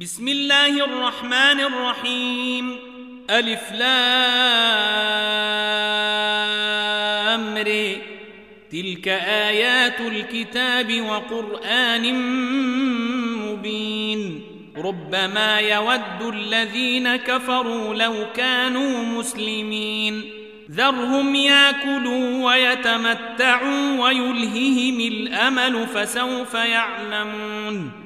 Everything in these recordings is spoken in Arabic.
بسم الله الرحمن الرحيم. ألف لامر. تلك آيات الكتاب وقرآن مبين. ربما يود الذين كفروا لو كانوا مسلمين. ذرهم ياكلوا ويتمتعوا ويلههم الأمل فسوف يعلمون.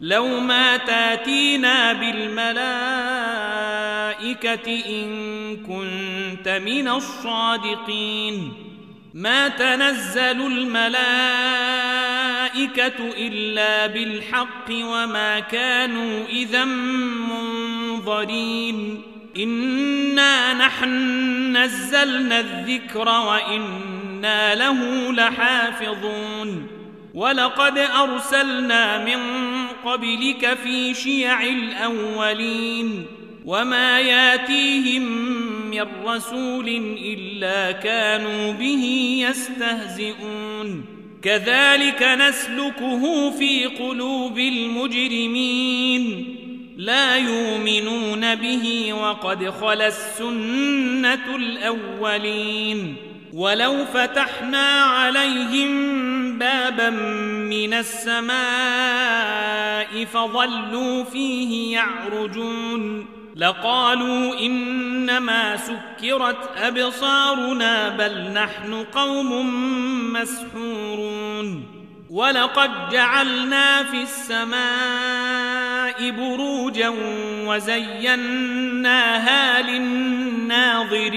لو ما تاتينا بالملائكة إن كنت من الصادقين. ما تنزل الملائكة إلا بالحق وما كانوا إذا منظرين. إنا نحن نزلنا الذكر وإنا له لحافظون. ولقد أرسلنا من قبلك في شيع الأولين وما ياتيهم من رسول إلا كانوا به يستهزئون. كذلك نسلكه في قلوب المجرمين. لا يؤمنون به وقد خلى السنة الأولين. ولو فتحنا عليهم بابا من السماء فظلوا فيه يعرجون لقالوا إنما سكرت أبصارنا بل نحن قوم مسحورون ولقد جعلنا في السماء بروجا وزيناها للناظرين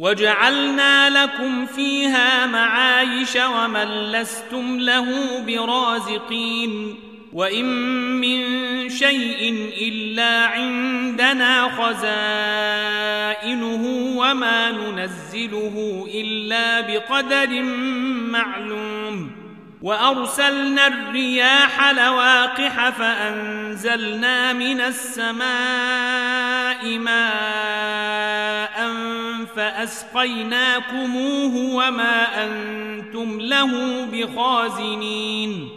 وجعلنا لكم فيها معايش ومن لستم له برازقين وإن من شيء إلا عندنا خزائنه وما ننزله إلا بقدر معلوم وأرسلنا الرياح لواقح فأنزلنا من السماء ماء فأسقيناكموه وما أنتم له بخازنين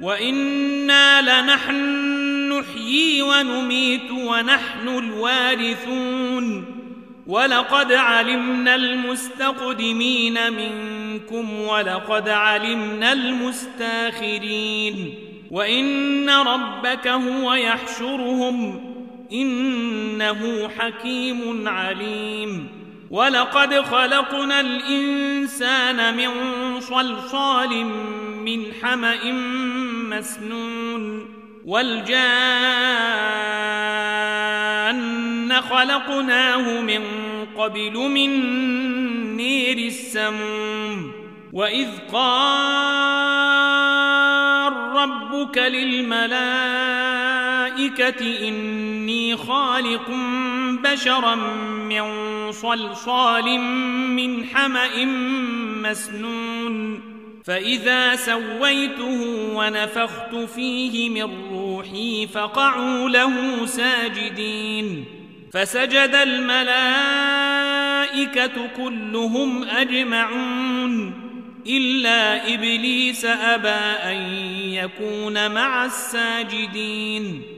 وإنا لنحن نحيي ونميت ونحن الوارثون ولقد علمنا المستقدمين منكم ولقد علمنا المستاخرين وإن ربك هو يحشرهم إنه حكيم عليم ولقد خلقنا الإنسان من صلصال من حمأ مسنون والجان خلقناه من قبل من نير السموم وإذ قال ربك للملائكة إني خالق بشرا من صلصال من حمأ مسنون فإذا سويته ونفخت فيه من روحي فقعوا له ساجدين فسجد الملائكة كلهم أجمعون إلا إبليس أبى أن يكون مع الساجدين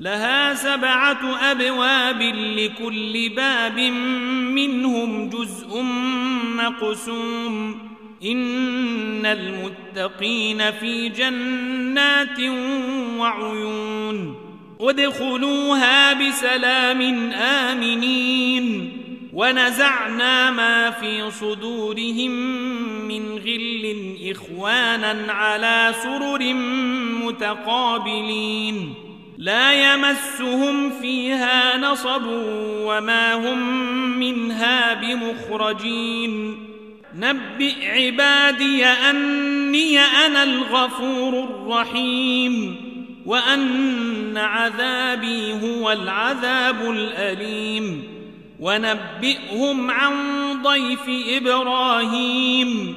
لها سبعة أبواب لكل باب منهم جزء مقسوم. إن المتقين في جنات وعيون. ادخلوها بسلام آمنين. ونزعنا ما في صدورهم من غل إخوانا على سرر متقابلين. لا يمسهم فيها نصب وما هم منها بمخرجين. نبئ عبادي أني أنا الغفور الرحيم وأن عذابي هو العذاب الأليم. ونبئهم عن ضيف إبراهيم.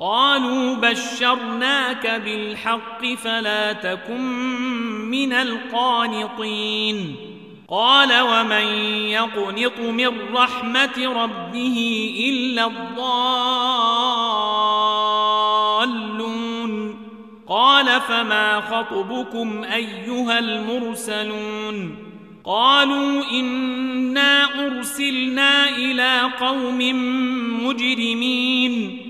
قالوا بشرناك بالحق فلا تكن من القانطين. قال ومن يقنط من رحمة ربه إلا الضالون. قال فما خطبكم أيها المرسلون؟ قالوا إنا أرسلنا إلى قوم مجرمين.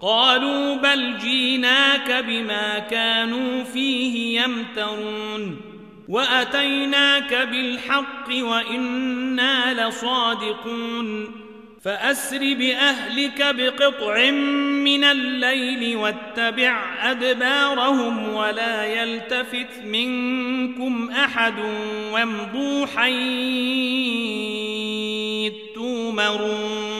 قالوا بل جيناك بما كانوا فيه يمترون وأتيناك بالحق وإنا لصادقون فأسر بأهلك بقطع من الليل واتبع أدبارهم ولا يلتفت منكم أحد وامضوا حيث تومرون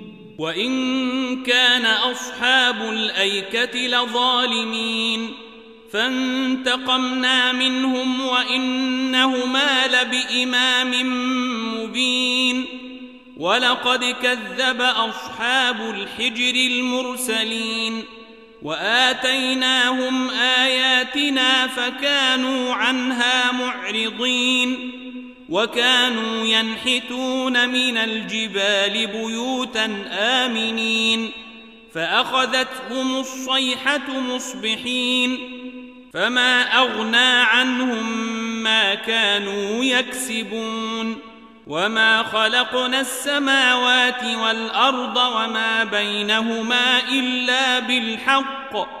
وإن كان أصحاب الأيكة لظالمين فانتقمنا منهم وإنهما لبإمام مبين ولقد كذب أصحاب الحجر المرسلين وآتيناهم آياتنا فكانوا عنها معرضين وكانوا ينحتون من الجبال بيوتا آمنين فأخذتهم الصيحة مصبحين فما أغنى عنهم ما كانوا يكسبون وما خلقنا السماوات والأرض وما بينهما إلا بالحق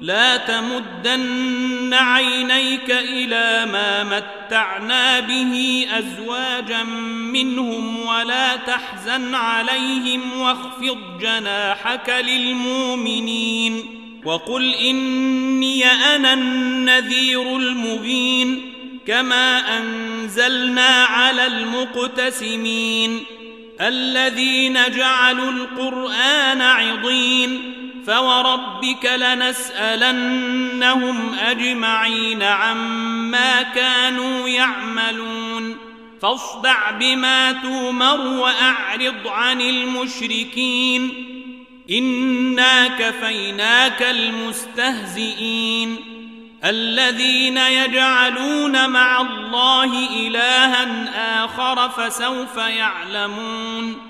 لا تمدن عينيك إلى ما متعنا به أزواجا منهم ولا تحزن عليهم واخفض جناحك للمؤمنين وقل إني أنا النذير المبين كما أنزلنا على المقتسمين الذين جعلوا القرآن عضين فوربك لنسألنهم أجمعين عما كانوا يعملون فاصدع بما تومر وأعرض عن المشركين إنا كفيناك المستهزئين الذين يجعلون مع الله إلها آخر فسوف يعلمون